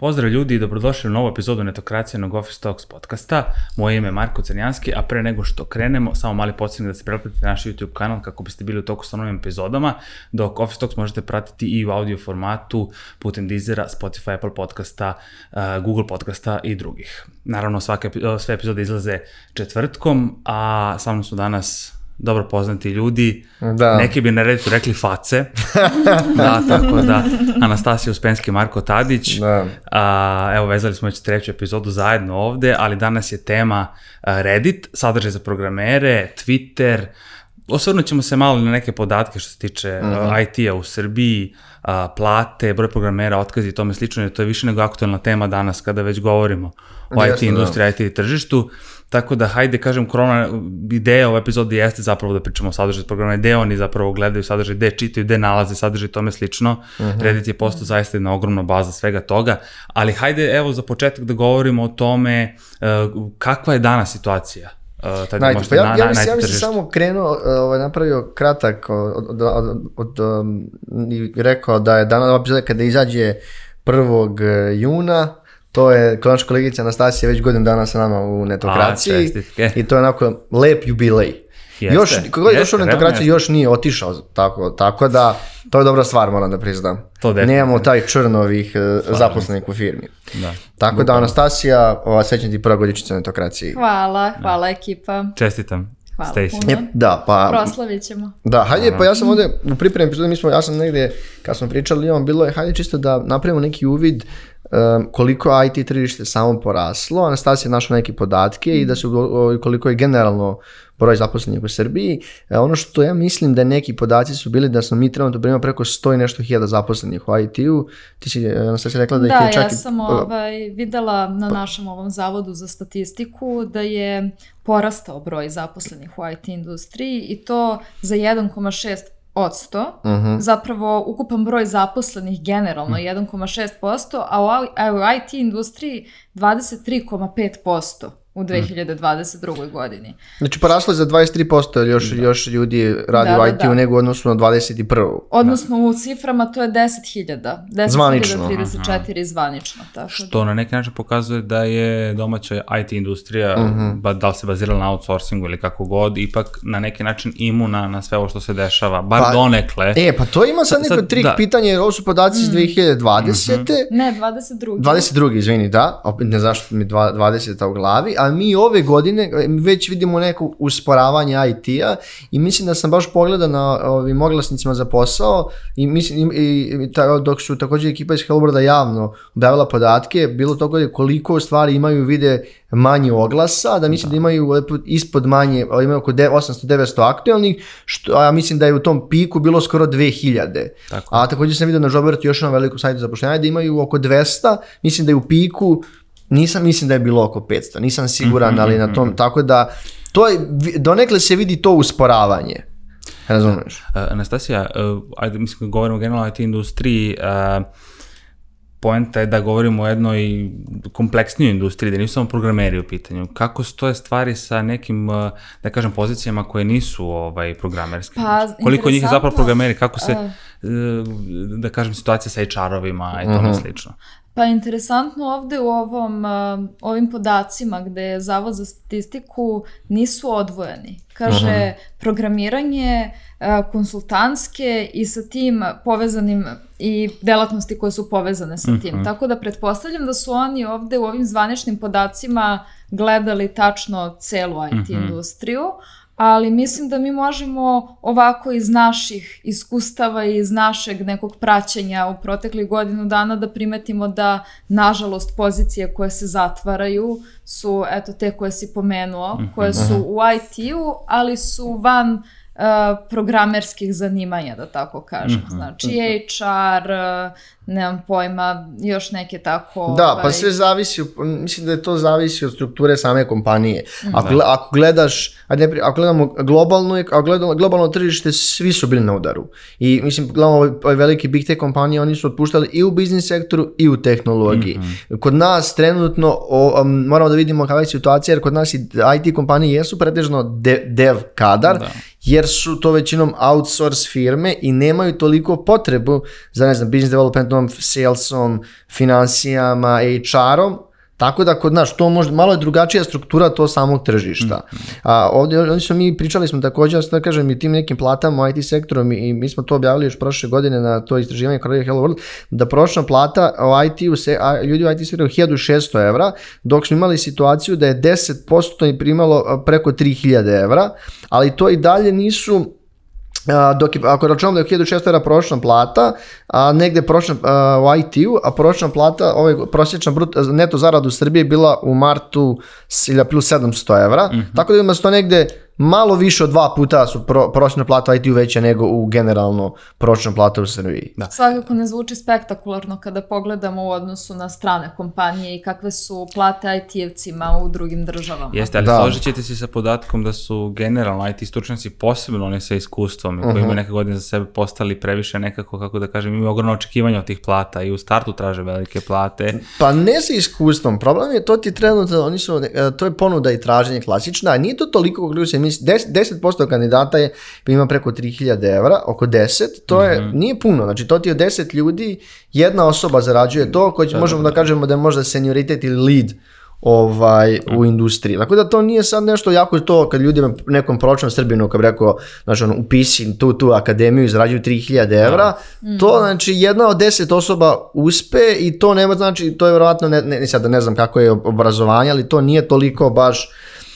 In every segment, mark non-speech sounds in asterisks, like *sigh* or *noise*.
Pozdrav ljudi i dobrodošli u novu epizodu Netokracijenog Office Talks podcasta. Moje ime je Marko Crnjanski, a pre nego što krenemo, samo mali podsjetnik da se pretplatite na naš YouTube kanal kako biste bili u toku sa novim epizodama, dok Office Talks možete pratiti i u audio formatu putem Deezera, Spotify, Apple podcasta, uh, Google podcasta i drugih. Naravno, svake, sve epizode izlaze četvrtkom, a sa mnom su danas dobro poznati ljudi, da. neki bi na redu rekli face, *laughs* da, tako da, Anastasija Uspenski, Marko Tadić, da. a, evo vezali smo već treću epizodu zajedno ovde, ali danas je tema Reddit, sadržaj za programere, Twitter, osvrnut ćemo se malo na neke podatke što se tiče mm -hmm. IT-a u Srbiji, a, plate, broj programera, otkazi i tome slično, jer to je više nego aktualna tema danas kada već govorimo o IT industriji, da. IT tržištu. Tako da, hajde, kažem, korona, ideja ove epizode jeste zapravo da pričamo o sadržaju programa, gde oni zapravo gledaju sadržaj, gde čitaju, gde nalaze sadržaj, tome slično. Uh mhm. -huh. Reddit je postao zaista jedna ogromna baza svega toga, ali hajde, evo, za početak da govorimo o tome uh, kakva je danas situacija Uh, Najte, pa ja, na, ja, ja, ja se samo krenuo, uh, ovaj, napravio kratak od, od, od, od um, i rekao da je danas epizoda kada izađe 1. juna, To je konačno kolegica Anastasija već godinu dana sa nama u netokraciji A, i to je onako lep jubilej. Jeste, još, kako je došao u netokraciju, još nije otišao, tako, tako da to je dobra stvar, moram da priznam. To Nemamo taj črn ovih e, zaposlenih u firmi. Da. Tako da, Anastasija, ova sećam ti prva godičica u netokraciji. Hvala, hvala da. ekipa. Čestitam. Hvala puno. da, pa... Proslavit ćemo. Da, hajde, pa ja sam ovde u pripremi epizode, mi smo, ja sam negde, kad smo pričali, on bilo je, hajde čisto da napravimo neki uvid um, koliko IT tržište samo poraslo, Anastasija našla neke podatke i da se koliko je generalno broj zaposlenih u Srbiji. E, ono što ja mislim da neki podaci su bili da smo mi trenutno primamo preko 100 i nešto hiljada zaposlenih u IT-u. Ti si, Anastasija, rekla da, da je čak... Da, ja sam ovaj, videla na našem ovom zavodu za statistiku da je porastao broj zaposlenih u IT industriji i to za 1,6 od 100, uh -huh. zapravo ukupan broj zaposlenih generalno uh -huh. 1,6%, a u, a u IT industriji 23,5% u 2022. Mm. godini. Znači poraslo je za 23%, jer još, da. još ljudi radi da, u IT-u da, da. nego odnosno na 21. Odnosno da. u ciframa to je 10.000. 10 zvanično. 34 Aha. zvanično. Tako Što da. na neki način pokazuje da je domaća IT industrija, uh mhm. -huh. ba, da li se bazirala na outsourcingu ili kako god, ipak na neki način imuna na sve ovo što se dešava, bar pa, donekle. E, pa to ima sad neko trik da. pitanje, ovo su podaci iz 2020. Mm -hmm. Ne, 22. 22. izvini, da, opet ne zašto mi 20. u glavi, a mi ove godine već vidimo neko usporavanje IT-a i mislim da sam baš pogledao na ovim oglasnicima za posao i mislim i, i ta, dok su takođe ekipa iz Hellboarda javno objavila podatke, bilo toga koliko stvari imaju vide manje oglasa, da mislim da, da imaju ispod manje, imaju oko 800-900 aktualnih, što, a ja mislim da je u tom piku bilo skoro 2000. Tako. A takođe sam vidio na Jobertu još na velikom sajtu zapošljanja da imaju oko 200, mislim da je u piku Nisam mislim da je bilo oko 500, nisam siguran, mm -hmm, ali na tom, mhm. tako da, to je, donekle se vidi to usporavanje. Razumeš? Uh, Anastasija, uh, ajde, mislim, govorimo generalno o IT industriji, uh, poenta je da govorimo o jednoj kompleksnijoj industriji, da nisu samo programeri u pitanju. Kako stoje stvari sa nekim, da kažem, pozicijama koje nisu ovaj, programerske? Pa, Koliko njih je zapravo programeri? Kako se, uh, da kažem, situacija sa HR-ovima i tome uh mhm. -huh. slično? Pa interesantno ovde u ovom, ovim podacima gde je Zavod za statistiku nisu odvojeni. Kaže, -huh. programiranje, konsultantske i sa tim povezanim i delatnosti koje su povezane sa tim. Uh -huh. Tako da pretpostavljam da su oni ovde u ovim zvaničnim podacima gledali tačno celu IT uh -huh. industriju, ali mislim da mi možemo ovako iz naših iskustava i iz našeg nekog praćenja u proteklih godinu dana da primetimo da, nažalost, pozicije koje se zatvaraju su, eto, te koje si pomenuo, mhm. koje su u IT-u, ali su van uh, programerskih zanimanja, da tako kažem. Mhm. Znači, HR, nemam pojma, još neke tako... Da, pa ovaj... pa sve zavisi, mislim da je to zavisi od strukture same kompanije. Mm. Ako, da. ako gledaš, ajde, ako gledamo globalno, ako gledamo globalno tržište, svi su bili na udaru. I mislim, gledamo ove velike big tech kompanije, oni su otpuštali i u biznis sektoru i u tehnologiji. Mm -hmm. Kod nas trenutno, o, um, moramo da vidimo kakva je situacija, jer kod nas i IT kompanije jesu pretežno de, dev kadar, da jer su to većinom outsource firme i nemaju toliko potrebu za, ne znam, business developmentom, salesom, financijama, HR-om, Tako da kod nas to možda malo je drugačija struktura to samog tržišta. A ovdje ovdje smo mi pričali smo također da kažem i tim nekim platama u IT sektorom i mi smo to objavili još prošle godine na to istraživanje Career Hello World da prosječna plata u IT u se, a, ljudi u IT sektoru 1600 evra, dok smo imali situaciju da je 10% i primalo preko 3000 evra, ali to i dalje nisu dok je, ako računamo da je 1600 era prosječna plata, a negde prosječna u IT-u, a prosječna plata, ovaj, prosječna brut, neto zarada u Srbiji je bila u martu plus 700 evra, mm -hmm. tako da ima to negde malo više od dva puta su pro, prosječna plata IT-u veća nego u generalno prosječna plata u Srbiji. Da. Svakako ne zvuči spektakularno kada pogledamo u odnosu na strane kompanije i kakve su plate IT-evcima u drugim državama. Jeste, ali da. složit ćete se sa podatkom da su generalno IT stručnjaci posebno oni sa iskustvom i koji uh -huh. imaju neke godine za sebe postali previše nekako, kako da kažem, imaju ogromno očekivanja od tih plata i u startu traže velike plate. Pa ne sa iskustvom, problem je to ti trenutno, oni su, e, to je ponuda i traženje klasična, a nije to toliko kako se mislim, 10%, 10 kandidata je, ima preko 3000 evra, oko 10, to je, mm -hmm. nije puno, znači to ti je 10 ljudi, jedna osoba zarađuje to, koji da, možemo da, da, da kažemo da je možda senioritet ili lead ovaj, mm. u industriji. Tako da to nije sad nešto jako to kad ljudi nekom pročnom Srbinu, kad bi rekao, znači ono, upisi tu, tu akademiju i zarađuju 3000 evra, mm. to znači jedna od 10 osoba uspe i to nema, znači, to je verovatno, ne, ne, sad ne znam kako je obrazovanje, ali to nije toliko baš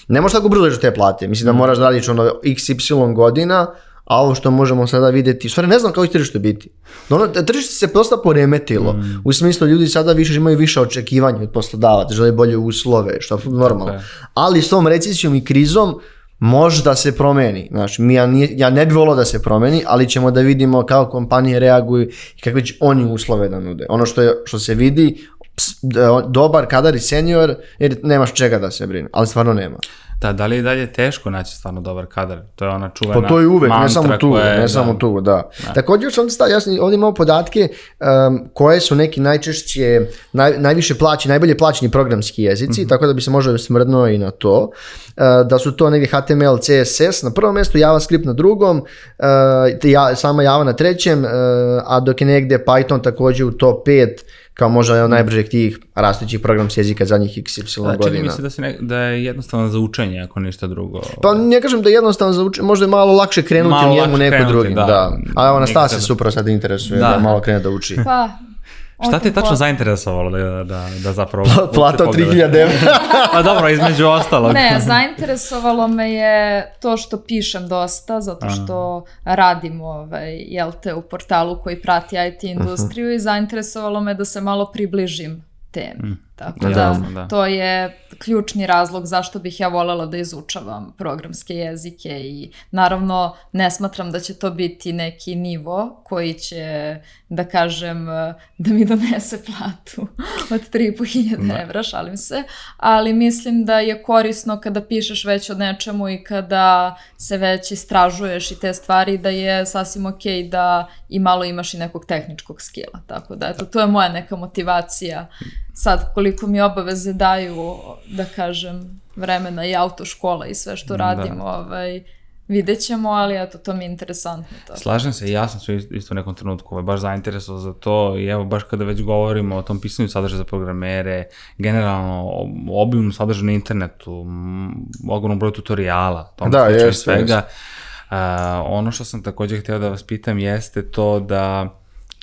ne možeš tako brzo te plate. Mislim da mm. moraš da radiš ono XY godina, a ovo što možemo sada videti, u stvari ne znam kako će tržište biti. No, ono, tržište se dosta poremetilo. Mm. U smislu ljudi sada više imaju više očekivanja od poslodavaca, žele bolje uslove, što je normalno. Ali s tom recesijom i krizom možda se promeni. Znači, mi, ja, nije, ja ne bih volao da se promeni, ali ćemo da vidimo kako kompanije reaguju i kakve će oni uslove da nude. Ono što, je, što se vidi, dobar kadar i senior, jer nemaš čega da se brine, ali stvarno nema. Da, da li je dalje teško naći stvarno dobar kadar? To je ona čuvena Pa to je uvek, ne samo tu, je, ne da, samo tu, da. da. Također još ovdje, sta, ja sam, ovdje imao podatke um, koje su neki najčešće, naj, najviše plaći, najbolje plaćeni programski jezici, mm -hmm. tako da bi se možda smrdnuo i na to. Uh, da su to negdje HTML, CSS na prvom mjestu, JavaScript na drugom, uh, ja, sama Java na trećem, uh, a dok je negdje Python također u top 5 kao možda jedan od najbržih tih rastućih programskih jezika zadnjih XY da, godina. Čini mi se da, se ne, da je jednostavno za učenje, ako ništa drugo. Pa ne kažem da je jednostavno za učenje, možda je malo lakše krenuti malo u njemu neko drugi. Da, da. A evo, Nastasa se super sad interesuje da. da malo krene da uči. Pa, Šta te tačno zainteresovalo da, da, da zapravo... Plata od 3000 evra. *laughs* pa dobro, između ostalog. Ne, zainteresovalo me je to što pišem dosta, zato što Aha. radim ovaj, jel te, u portalu koji prati IT *laughs* industriju uh -huh. i zainteresovalo me da se malo približim temi. Mm. Tako da, da, da, to je ključni razlog zašto bih ja volela da izučavam programske jezike i naravno ne smatram da će to biti neki nivo koji će, da kažem, da mi donese *laughs* platu od 3.500 da. evra, šalim se, ali mislim da je korisno kada pišeš već o nečemu i kada se već istražuješ i te stvari, da je sasvim ok da i malo imaš i nekog tehničkog skila, tako da eto, to je moja neka motivacija sad koliko mi obaveze daju, da kažem, vremena i autoškola i sve što da. radim, da. ovaj, vidjet ćemo, ali eto, to mi je interesantno. Tako. Slažem se, ja sam se isto u nekom trenutku ovaj, baš zainteresovao za to i evo, baš kada već govorimo o tom pisanju sadržaja za programere, generalno obimnom sadržaju na internetu, ogromnom broju tutoriala, tom da, je, svega. Jest. Uh, ono što sam takođe hteo da vas pitam jeste to da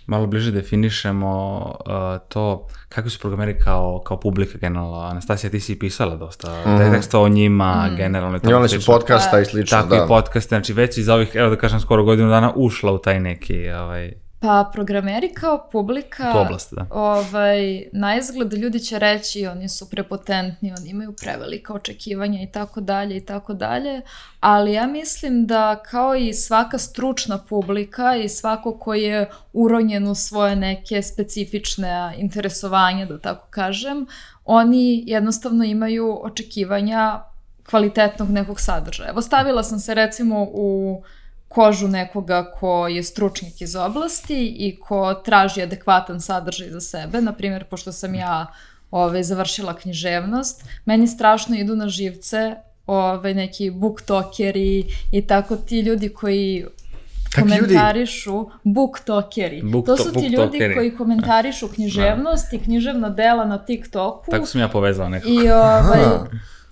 malo bliže definišemo uh, to kakvi su programeri kao, kao publika generalno. Anastasija, ti si pisala dosta mm -hmm. teksta o njima, mm. generalno. I oni su podcasta i slično, Tako da. Tako i podcaste, znači već iz ovih, evo da kažem, skoro godinu dana ušla u taj neki ovaj, Pa programeri kao publika, oblast, da. ovaj, na izgled ljudi će reći oni su prepotentni, oni imaju prevelika očekivanja i tako dalje i tako dalje, ali ja mislim da kao i svaka stručna publika i svako ko je uronjen u svoje neke specifične interesovanja, da tako kažem, oni jednostavno imaju očekivanja kvalitetnog nekog sadržaja. Evo stavila sam se recimo u kožu nekoga ko je stručnjak iz oblasti i ko traži adekvatan sadržaj za sebe. Naprimjer, pošto sam ja ove, završila književnost, meni strašno idu na živce ovaj, neki booktokeri i tako ti ljudi koji ljudi? komentarišu booktokeri. Book to to- su ti ljudi booktokeri. koji komentarišu književnost i književna dela na TikToku. Tako sam ja povezao nekako. I ovaj,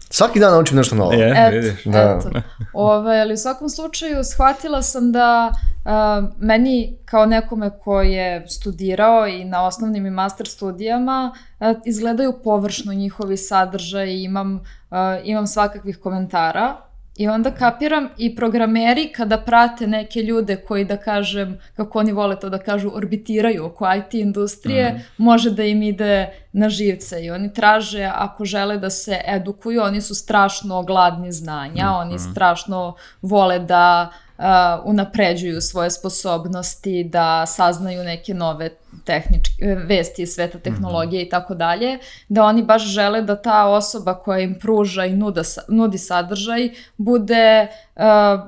Svaki dan naučim nešto novo. Je, Eto, vidiš. Da. eto. Ove, ali u svakom slučaju shvatila sam da a, meni kao nekome ko je studirao i na osnovnim i master studijama a, izgledaju površno njihovi sadržaj i imam, a, imam svakakvih komentara I onda kapiram i programeri kada prate neke ljude koji da kažem, kako oni vole to da kažu, orbitiraju oko IT industrije, može da im ide na živce. I oni traže, ako žele da se edukuju, oni su strašno gladni znanja, oni strašno vole da uh, unapređuju svoje sposobnosti, da saznaju neke nove tehničke e, vesti iz sveta tehnologije i tako dalje, da oni baš žele da ta osoba koja im pruža i nuda, nudi sadržaj bude uh,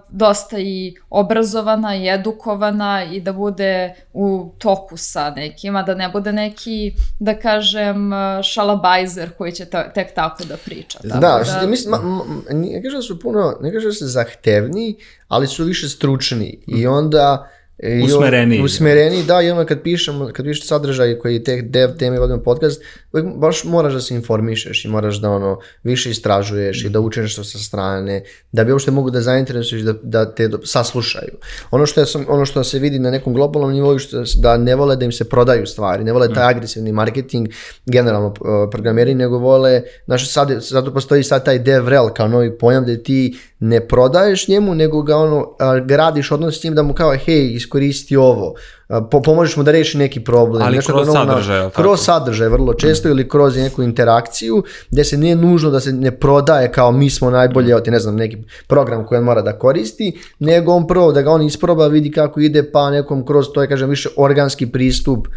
dosta i obrazovana i edukovana i da bude u toku sa nekima, da ne bude neki, da kažem, uh, šalabajzer koji će ta- tek tako da priča. Tako Da, što ti mislim, ma, ma, ne kažem da su puno, ne kažem da su zahtevniji, ali su više stručni i onda i on- Usmereniji. Usmereniji, da, i onda kad pišemo, kad pišeš sadržaj koji te dev teme vodimo podcast, uvijek baš moraš da se informišeš i moraš da ono više istražuješ i da učiš nešto sa strane, da bi uopšte mogu da zainteresuješ da, da te do- saslušaju. Ono što, sam, ono što se vidi na nekom globalnom nivou što da ne vole da im se prodaju stvari, ne vole taj agresivni marketing, generalno uh, programeri, nego vole, znaš, sad, zato postoji sad taj DevRel kao novi pojam da ti ne prodaješ njemu, nego ga ono, gradiš odnos s njim da mu kao, hej, iskoristi ovo, po, pomožeš mu da reši neki problem. Ali nešto kroz na- sadržaj, tako? Kroz sadržaj vrlo često ili kroz neku interakciju gdje se nije nužno da se ne prodaje kao mi smo najbolji, evo ti ne znam, neki program koji on mora da koristi, nego on prvo da ga on isproba, vidi kako ide, pa nekom kroz to je, kažem, više organski pristup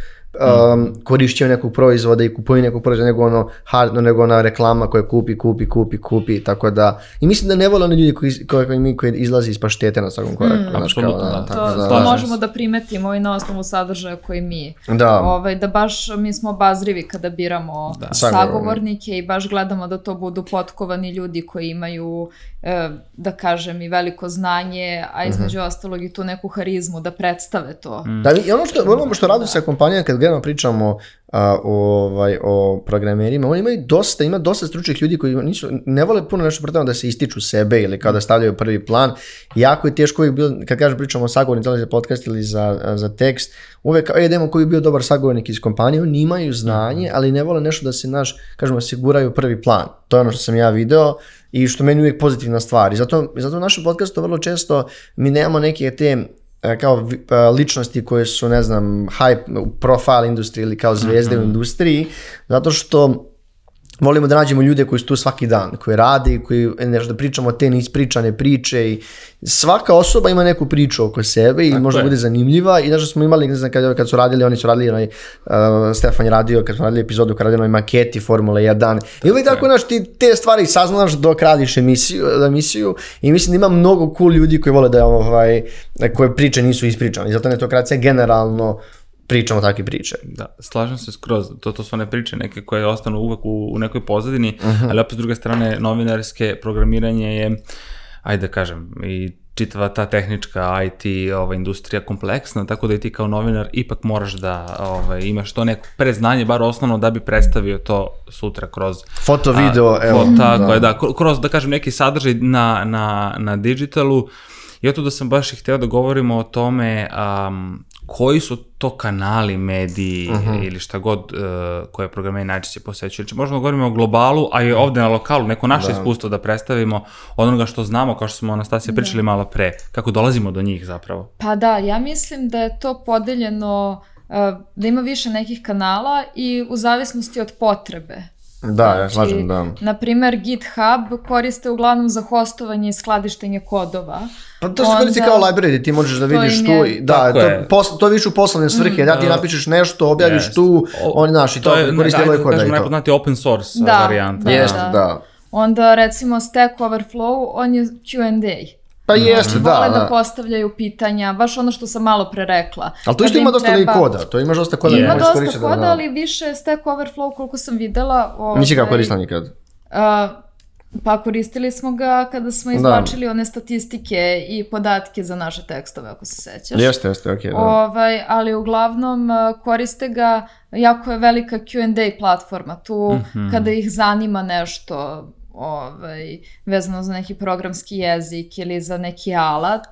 um, korišćenju nekog proizvoda i kupovinu nekog proizvoda nego ono hard, nego ona reklama koja kupi, kupi, kupi, kupi, tako da i mislim da ne vole oni ljudi koji, koji, koji mi koji izlazi iz paštete na svakom koraku. znaš, apsolutno, kao, da. tako To, da, to slažem možemo da primetimo i na osnovu sadržaja koji mi Da. Ovaj, da baš mi smo obazrivi kada biramo Da. sagovornike i baš gledamo da to budu potkovani ljudi koji imaju, e, da kažem, i veliko znanje, a između ostalog i tu neku harizmu da predstave to. Da, i ono što, ono što radi sa kompanijama kad gledamo pričamo a, o, ovaj, o programerima, oni imaju dosta, ima dosta stručnih ljudi koji nisu, ne vole puno nešto pretavno da se ističu sebe ili kao da stavljaju prvi plan. Jako je teško uvijek bilo, kad kažem pričamo o sagovornici, da za podcast ili za, za tekst, uvek kao, e, koji je bio dobar sagovornik iz kompanije, oni imaju znanje, ali ne vole nešto da se, naš, kažemo, osiguraju prvi plan. To je ono što sam ja video i što meni uvijek pozitivna stvar. I zato, zato u našem podcastu vrlo često mi nemamo neke te kao vi- e, ličnosti koje su, ne znam, hype u profile industriji ili kao zvezde u industriji, zato što volimo da nađemo ljude koji su tu svaki dan, koji rade i koji e, nešto da pričamo te neispričane priče i svaka osoba ima neku priču oko sebe i možda je. bude zanimljiva i znaš da smo imali, ne znam, kad, kad su radili, oni su radili onaj, uh, Stefan je radio, kad su radili epizodu, kad radili onaj maketi Formule 1 i uvijek tako, znaš, ti te stvari saznaš dok radiš emisiju, emisiju i mislim da ima mnogo cool ljudi koji vole da ovaj, koje priče nisu ispričane. I zato netokracija generalno pričamo takve priče. Da, slažem se skroz. To, to su one priče neke koje ostanu uvek u, u nekoj pozadini, Mhm. ali opet s druge strane novinarske programiranje je, ajde da kažem, i čitava ta tehnička IT ova, industrija kompleksna, tako da i ti kao novinar ipak moraš da ovaj, imaš to neko predznanje, bar osnovno da bi predstavio to sutra kroz Foto, video, a, evo. tako je, da, kro- kroz, da kažem, neki sadržaj na, na, na digitalu. I eto da sam baš i hteo da govorimo o tome um, koji su to kanali, mediji ili šta god uh, koje programeri najčešće posećuju. Znači možemo da govorimo o globalu, a i ovde na lokalu, neko naše iskustvo da predstavimo onoga što znamo, kao što smo Anastasija pričali malo pre, kako dolazimo do njih zapravo. Pa da, ja mislim da je to podeljeno, uh, da ima više nekih kanala i u zavisnosti od potrebe. Da, ja Znači, slažem, da. Na primer, GitHub koriste uglavnom za hostovanje i skladištenje kodova. Pa to se koristi kao library, ti možeš da vidiš tu, je- i- da, to, je. posl, to je više u poslovne svrhe, da ti napišeš nešto, objaviš Jest. tu, O- oni naši, to, to koristi ovaj da kod da kažem, i to. najpoznati open source Da, varijanta. da, Jeste, da. da. Onda recimo Stack Overflow, on je Q&A. Pa jeste, da, Vole da, da. postavljaju pitanja, baš ono što sam malo pre rekla. Ali tu isto Kada ima im dosta treba- i koda, to imaš dosta koda. Ima dosta koda, da, da. ali više Stack Overflow koliko sam videla. Nisi ga ovaj, koristila nikad. Uh, Pa koristili smo ga kada smo izvlačili one statistike i podatke za naše tekstove, ako se sećaš. Jeste, jeste, okej, da. Ovaj, ali uglavnom koriste ga, jako je velika Q&A platforma, tu Mhm. kada ih zanima nešto ovaj, vezano za neki programski jezik ili za neki alat,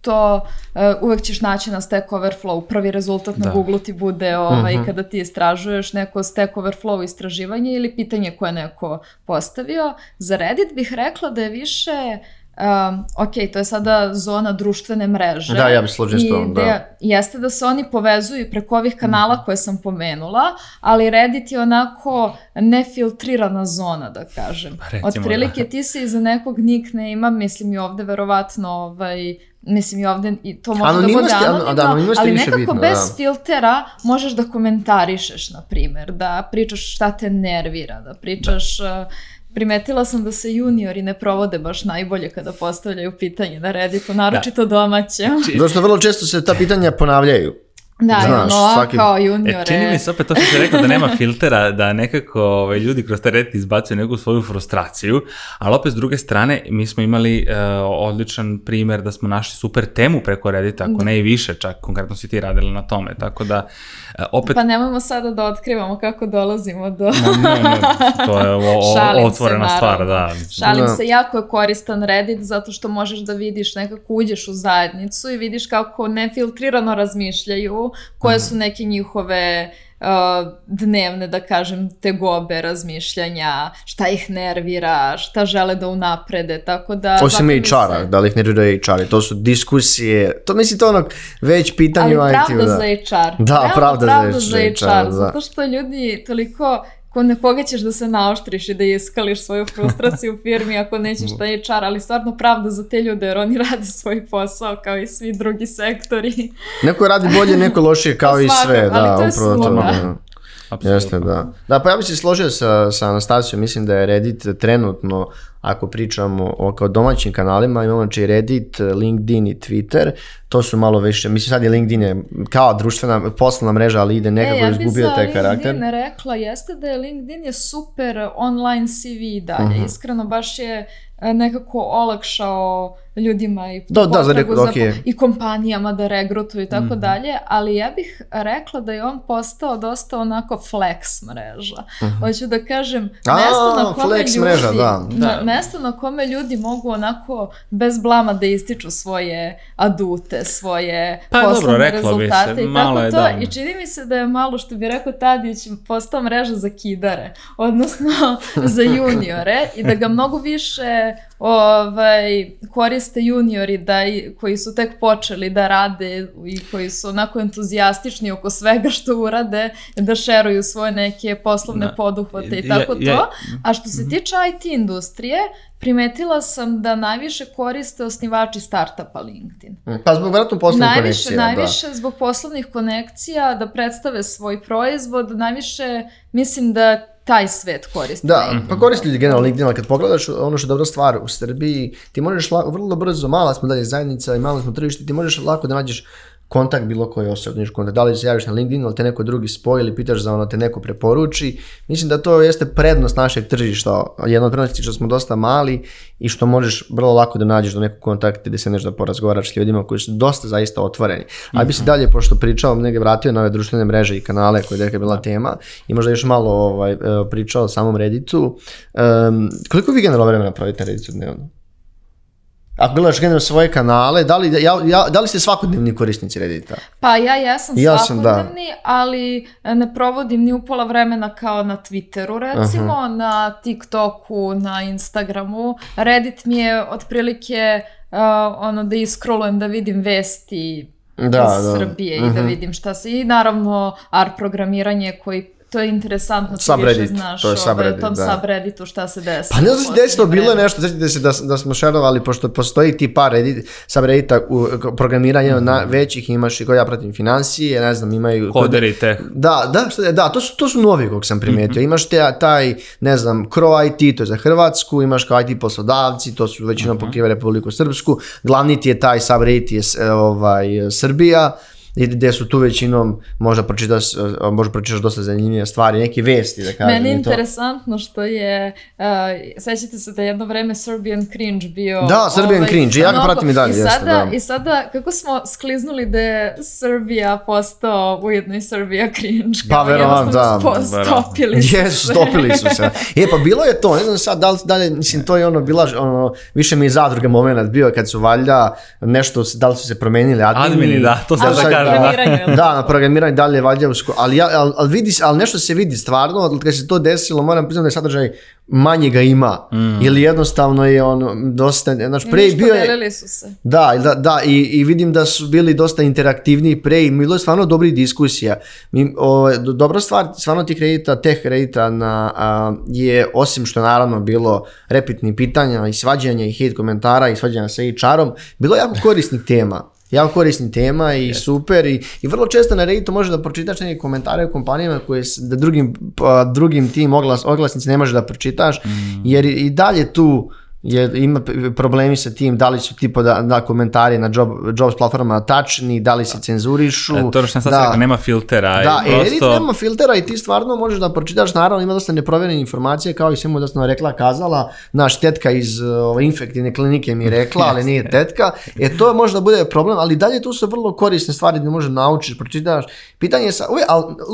to uh, uvek ćeš naći na Stack Overflow. Prvi rezultat na Da. Google ti bude ovaj, Mhm. kada ti istražuješ neko Stack Overflow istraživanje ili pitanje koje je neko postavio. Za Reddit bih rekla da je više Um, ok, to je sada zona društvene mreže. Da, ja bih složio s I tom, da. ideja jeste da se oni povezuju preko ovih kanala koje sam pomenula, ali Reddit je onako nefiltrirana zona, da kažem. Pa recimo, Otprilike da. ti se iza nekog nickname-a, mislim i ovde verovatno, ovaj, mislim i ovde, i to može da bude anonimno, da, ali više nekako bitna, bez da. filtera možeš da komentarišeš, na primer, da pričaš šta te nervira, da pričaš... uh, Primetila sam da se juniori ne provode baš najbolje kada postavljaju pitanje na Redditu, naročito domaće. Zato što vrlo često se ta pitanja ponavljaju. Da, Znaš, ono, svaki- kao E, juniore. čini mi se opet to što si rekao da nema filtera, da nekako ovaj, ljudi kroz taj Reddit izbacuju neku svoju frustraciju, ali opet s druge strane mi smo imali uh, odličan primer da smo našli super temu preko Reddita, ako ne i više čak, konkretno si ti radila na tome, tako da uh, opet Pa nemojmo sada da otkrivamo kako dolazimo do... ne, ne, to je o, o, *laughs* Šalim se, otvorena stvar, da. Šalim Da. se, jako je koristan Reddit zato što možeš da vidiš nekako uđeš u zajednicu i vidiš kako nefiltrirano razmišljaju, koje su neke njihove uh, dnevne, da kažem, tegobe razmišljanja, šta ih nervira, šta žele da unaprede, tako da... Osim zato mi se- da li ih nerviraju HR-i, to su diskusije, to misli to ono već pitanje Ali pravda da. za HR. Da, Realno pravda za pravda za HR, HR. da. Zato što ljudi toliko ko na koga ćeš da se naoštriš i da iskališ svoju frustraciju u firmi ako nećeš *laughs* da je HR, ali stvarno pravda za te ljude jer oni *laughs* rade svoj posao kao i svi drugi sektori. Neko radi bolje, neko lošije kao i sve, ali da, to je upravo to. svuda. da. Apsolutno. Jeste, da. Da, pa ja bih se složio sa, sa Anastasijom, mislim da je Reddit trenutno, ako pričamo o kao domaćim kanalima, imamo znači Reddit, LinkedIn i Twitter, to su malo više, mislim sad je LinkedIn je kao društvena poslovna mreža, ali ide nekako e, ja bi izgubio za taj karakter. LinkedIn rekla jeste da je LinkedIn je super online CV i dalje. Mhm. Iskreno baš je nekako olakšao ljudima i Da, da, za potragu rek- okej. i kompanijama da regrutuju i tako Mhm. dalje, ali ja bih rekla da je on postao dosta onako flex mreža. Hoću da kažem. A, mesto na kome flex ljudi, mreža, da. na- Da. mesto na kome ljudi mogu onako bez blama da ističu svoje adute, svoje Pa, dobro, poslovne reklo bi se, rezultate i malo tako je, to. da. I čini mi se da je malo, što bi rekao Tadić, postao mreža za kidare, odnosno *laughs* za juniore i da ga mnogo više ovaj, koriste juniori da, koji su tek počeli da rade i koji su onako entuzijastični oko svega što urade, da šeruju svoje neke poslovne Da. poduhvate i Ja- tako ja- to. A što se tiče IT industrije, primetila sam da najviše koriste osnivači startupa LinkedIn. Pa zbog vjerojatno poslovnih Najviše, konekcija, najviše zbog poslovnih konekcija, da predstave svoj proizvod, najviše mislim da taj svet koristi. Da, LinkedIn. pa koriste ljudi generalno LinkedIn, ali kad pogledaš ono što je dobra stvar u Srbiji, ti možeš lako, vrlo brzo, mala smo dalje zajednica i malo smo tržište, ti možeš lako da nađeš kontakt bilo koje osobe, kontakt, da li se javiš na LinkedIn ili te neko drugi spoji ili pitaš za ono te neko preporuči. Mislim da to jeste prednost našeg tržišta, jedna od prednosti što smo dosta mali i što možeš vrlo lako da nađeš do nekog kontakta gde se nešto da porazgovaraš s ljudima koji su dosta zaista otvoreni. Ali bi se dalje, pošto pričao, negdje vratio na ove društvene mreže i kanale koje je bila tema i možda još malo ovaj, e, pričao o samom Redditu. Um, koliko vi generalno vremena pravite na Redditu dnevno? Ako gledaš generalno svoje kanale, da li, ja, ja, da li ste svakodnevni korisnici Reddita? Pa ja jesam Ja sam, da. svakodnevni, ali e, ne provodim ni upola vremena kao na Twitteru recimo, na TikToku, na Instagramu. Reddit mi je otprilike uh, ono da iskrolujem da vidim vesti Da, iz da. Srbije i da vidim šta se... I naravno R programiranje koji to je interesantno, ti Subreddit, više znaš to je ovaj, subreddit, o tom da. subredditu šta se desilo. Pa ne znam se desilo, bilo je nešto, sjetite se da, da smo šerovali, pošto postoji ti par Reddit, subreddita u programiranje na većih, imaš i koji ja pratim financije, ne znam, imaju... Koderi teh. Da, da, šta, da, to su, to su novi kog sam primetio. Mhm. Imaš te, taj, ne znam, Cro IT, to je za Hrvatsku, imaš kao IT poslodavci, to su većinom Mhm. pokriva Republiku Srpsku, glavni ti je taj subreddit je s- ovaj, Srbija, i gde su tu većinom možda pročitaš, a, možda pročitaš dosta zanimljive stvari, neke vesti da kažem. Meni je i to. interesantno što je, uh, sećate se da je jedno vreme Serbian Cringe bio... Da, Serbian Cringe, ja ga pratim i dalje, I jeste, sada, da. I sada, kako smo skliznuli da je Srbija postao ujedno i Srbija Cringe. Pa, jednostavno da. Stopili su *laughs* Jesu, se. stopili su se. E, pa bilo je to, ne znam sad, da li, da li, mislim, to je ono, bila, ono, više mi je zadruga moment bio kad su valjda nešto, da li su se promenili admini. Admini, da, to sam da kažem, da. Programiranju? Da, na programiranju dalje valjda, usko, ali, ja, ali, ali, vidi, ali nešto se vidi stvarno, od kad se to desilo, moram priznati da je sadržaj manje ga ima, Mm. ili jednostavno je ono, dosta, znači, pre bio je, su se. da, da, da i, i vidim da su bili dosta interaktivniji pre i bilo je stvarno dobrih diskusija. Mi, o, do- dobra stvar, stvarno tih kredita, teh kredita na, a, je, osim što naravno bilo repitnih pitanja i svađanja i hate komentara i svađanja sa HR-om, bilo je jako korisnih tema. Jako korisnih tema i super i, i vrlo često na Redditu može da pročitaš neke komentare o kompanijama koje s- da drugim, pa, drugim tim oglas, oglasnici ne može da pročitaš jer i i dalje tu je, ima problemi sa tim, da li su tipo da, da komentari na job, jobs platformama tačni, da li se cenzurišu. E, to što sam da. rekao, nema filtera. Da, i e, prosto... Reddit nema filtera i ti stvarno možeš da pročitaš, naravno ima dosta neprovjerenih informacija, kao i svemu da sam rekla, kazala, naš tetka iz ove infektivne klinike mi rekla, ali nije *laughs* tetka, e to možda bude problem, ali dalje tu su vrlo korisne stvari gdje možeš naučiš, pročitaš, pitanje je, sa, uvijek,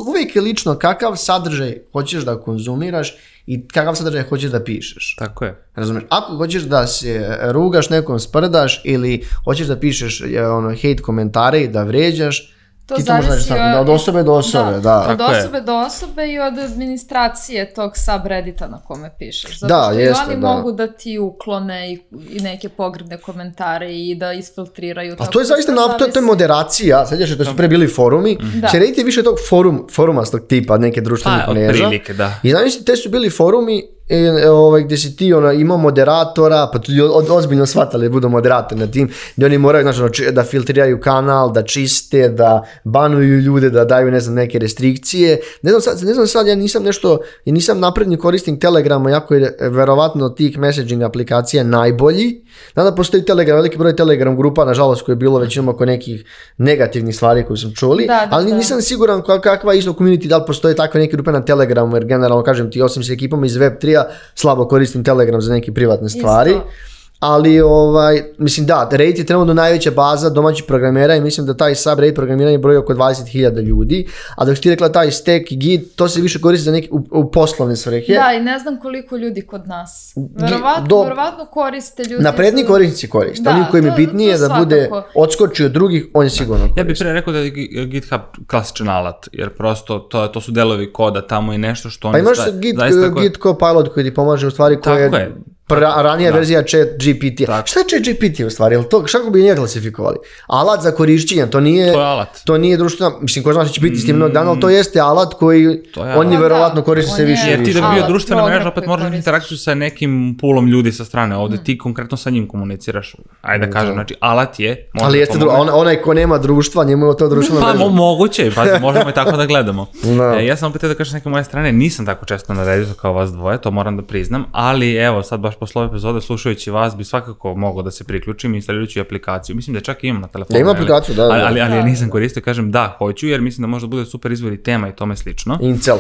uvijek je lično kakav sadržaj hoćeš da konzumiraš i kakav sadržaj hoćeš da pišeš. Tako je. Razumeš? Ako hoćeš da se rugaš nekom, sprdaš ili hoćeš da pišeš ono, hate komentare i da vređaš, To ti to zavisi raditi tako, od- da, od osobe do osobe, da. Od Tako je. osobe do osobe i od administracije tog subreddita na kome pišeš. Zato Da, što jeste, oni da. mogu da ti uklone i, i neke pogrdne komentare i da isfiltriraju. A to je da zaista na, to, to je moderacija, sjećaš se, to su pre bili forumi, Da. će rediti više tog forum, forumastog tipa, neke društvenih Pa, mreža. otprilike, da. I znaš, te su bili forumi e, e, ovaj, gdje si ti ono, imao moderatora, pa tu od, ozbiljno shvatali da budu moderatori na tim, gdje oni moraju znači, ono, da filtriraju kanal, da čiste, da banuju ljude, da daju ne znam, neke restrikcije. Ne znam sad, ne znam sad ja nisam nešto, ja nisam napredni korisnik Telegrama, jako je e, verovatno tih messaging aplikacija najbolji. Znam da postoji Telegram, veliki broj Telegram grupa, nažalost, koje je bilo većinom oko nekih negativnih stvari koje sam čuli, Da, da, ali da. nisam siguran ka- kakva isto community, da li postoje takve neke grupe na Telegramu, jer generalno kažem ti, osim sa ekipama iz Web3-a, slabo koristim Telegram za neke privatne stvari. Isto. Ali, ovaj, mislim da, Reddit je trenutno najveća baza domaćih programera i mislim da taj subreddit programiranje broji oko 20.000 ljudi, a dok ti rekla taj stack i git, to se više koristi za neke, u, u poslovne svrhe. Da, i ne znam koliko ljudi kod nas. Verovatno, do- verovatno koriste ljudi. Napredni za- korisnici koriste. Da, Oni kojim je bitnije to da bude svakako. odskoči od drugih, on je sigurno Ja bih pre rekao da je Gi- GitHub klasičan alat, jer prosto to, to su delovi koda tamo i nešto što oni Pa imaš sta- Git, zaista ko- Git Copilot koji ti pomaže u stvari koja Tako je. Pra- ranija Da. verzija chat GPT. Tako. Šta je chat GPT u stvari? Jel to, kako bi njega klasifikovali? Alat za korišćenje, to nije... To je alat. To nije društvena, mislim, ko zna što će biti s tim jednog dana, ali to jeste alat koji To je oni alat. verovatno Da, koriste se više Jer ti da bi bio društvena mreža, opet moraš koristiš. interakciju sa nekim pulom ljudi sa strane. Ovde ti konkretno sa njim komuniciraš. Ajde da kažem, znači alat je. Ali da jeste, dru- on, onaj ko nema društva, njemu je to društvena Pa mreža. mo- moguće, pa možemo i tako da gledamo. Da. E, ja sam opet da kažem s neke moje strane, nisam tako često na Redditu kao vas dvoje, to moram da priznam, ali evo sad baš posle ove epizode slušajući vas bi svakako mogao da se priključim instalirujući aplikaciju. Mislim da čak imam na telefonu. Da, ima ali- aplikaciju, da, da. Ali, ali, ali je Da, nisam da. koristio, kažem da, hoću, jer mislim da možda bude super izvor i tema i tome slično. Incel.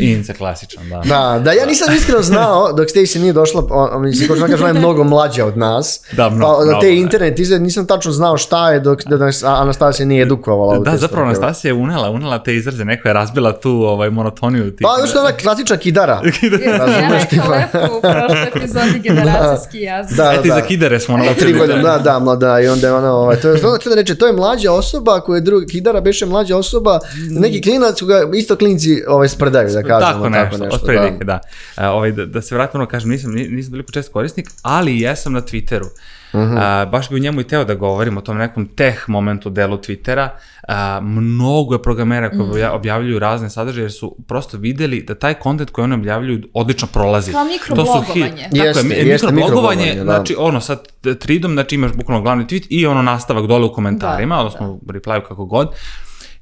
Ince klasičan, da. Da, da, ja nisam iskreno znao, dok Stacy nije došla, mislim, ko što kažem, ona je mnogo mlađa od nas. Da, mnogo, pa, da te internet izgled, nisam tačno znao šta je dok da nas Anastasija nije edukovala. Da, zapravo stvari. Anastasija je unela, unela te izraze, neko je razbila tu ovaj, monotoniju. Pa, zato što je ona klasična kidara. *laughs* Ja Razumeš, rekao lepo u prošloj epizodi *laughs* generacijski jezik. Da, Eto i da. za kidere smo Tri naučili. godine, da, da, mlada, i onda je ona, ovaj, to je, ono htio da reče, to je mlađa osoba, koja je druga, Kidara beše mlađa osoba, neki klinac su ga, isto klinci ovaj, sprdaju, da kažemo, tako nešto, otprilike, da. E, ovaj, da. Da se vratimo, kažem, nisam, ni- nisam toliko čest korisnik, ali jesam na Twitteru. Mhm. A, baš bi u njemu i teo da govorim o tom nekom teh momentu delu Twittera. A, mnogo je programera koji Mhm. obja- objavljuju razne sadržaje jer su prosto videli da taj kontent koji oni objavljuju odlično prolazi. Kao To su mikroblogovanje. hit- Tako Jeste, je, mi- jeste mikroblogovanje, mikroblogovanje, da. znači ono sad tridom, znači imaš bukvalno glavni tweet i ono nastavak dole u komentarima, Da, odnosno replyu kako god.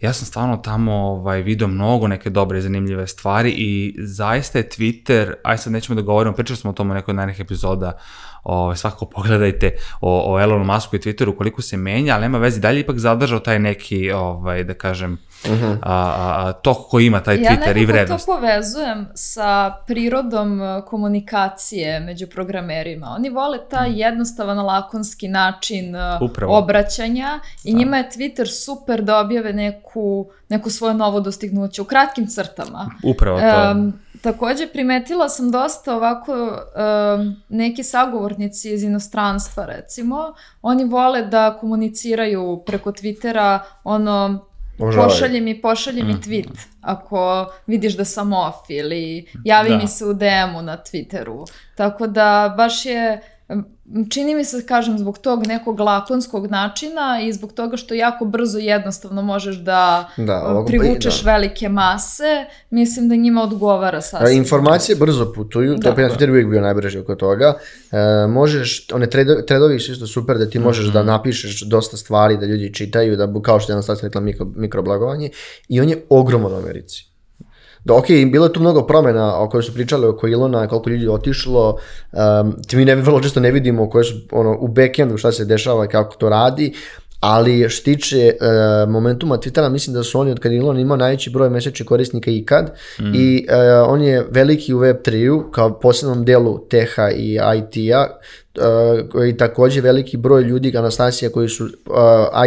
Ja sam stvarno tamo ovaj, video mnogo neke dobre i zanimljive stvari i zaista je Twitter, aj sad nećemo da govorimo, pričali smo o tome u nekoj od najnih epizoda, o, svakako pogledajte o, o Elonu Musku i Twitteru koliko se menja, ali nema veze, dalje ipak zadržao taj neki, ovaj, da kažem, uh -huh. a, a, a, tok koji ima taj Twitter ja i vrednost. Ja nekako to povezujem sa prirodom e, komunikacije među programerima. Oni vole taj jednostavan, lakonski način e, Upravo. obraćanja i da. njima je Twitter super da objave neku, neku svoje novo dostignuće u kratkim crtama. Upravo to. Um, Takođe, primetila sam dosta ovako um, neki sagovornici iz inostranstva, recimo, oni vole da komuniciraju preko Twittera ono, Ožavaj. pošalji mi, pošalji mi mm. tweet ako vidiš da sam off ili javi da. mi se u DM-u na Twitteru. Tako da baš je čini mi se, kažem, zbog tog nekog lakonskog načina i zbog toga što jako brzo jednostavno možeš da, da privučeš da. velike mase, mislim da njima odgovara sasvim. Informacije brzo putuju, da. to je Twitter uvijek bio najbrži oko toga. E, možeš, one tredovi su isto super da ti možeš mm -hmm. da mhm. napišeš dosta stvari, da ljudi čitaju, da kao što je jedan rekla mikro, mikroblagovanje i on je ogroman u Americi da ok, bilo je tu mnogo promena o kojoj su pričali oko Ilona, koliko ljudi je otišlo, um, mi ne, vrlo često ne vidimo koje su ono, u backendu šta se dešava i kako to radi, ali što tiče uh, momentuma Twittera, mislim da su oni od kad Elon imao najveći broj mesečnih korisnika ikad mm. i uh, on je veliki u Web3-u kao posebnom delu teha i IT-a uh, i takođe veliki broj ljudi Anastasija koji su uh,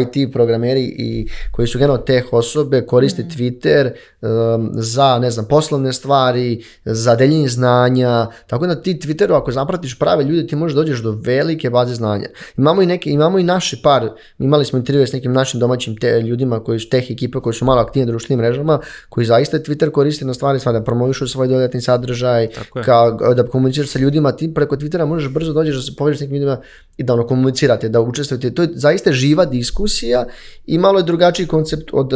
IT programeri i koji su generalno teh osobe koriste mm. Twitter um, za ne znam poslovne stvari, za deljenje znanja, tako da ti Twitteru ako zapratiš prave ljude ti možeš da dođeš do velike baze znanja. Imamo i neke imamo i naše par, imali smo intervjue s nekim našim domaćim te, ljudima koji su teh ekipe koji su malo aktivni na društvenim mrežama, koji zaista Twitter koriste na stvari, stvari da promovišu svoj dodatni sadržaj, kao da komuniciraš sa ljudima, ti preko Twittera možeš brzo dođeš da se nekim ljudima i da ono komunicirate, da učestvujete. To je zaista živa diskusija i malo je drugačiji koncept od,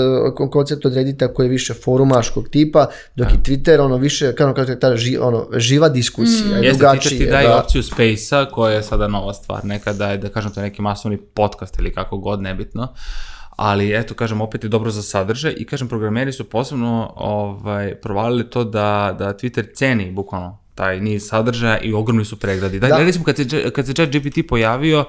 koncept od Reddita koji je više forumaškog tipa, dok je da. Twitter ono više, kao kako ta ži, ono, živa diskusija. Mm. Jeste, Twitter ti daje da. opciju Space-a koja je sada nova stvar. Nekada je, da kažem, to neki masovni podcast ili kako god, nebitno ali eto, kažem, opet je dobro za sadržaj i kažem, programeri su posebno ovaj, provalili to da, da Twitter ceni bukvalno taj niz sadržaja i ogromni su pregradi. Da, da. recimo kad se, kad se chat GPT pojavio,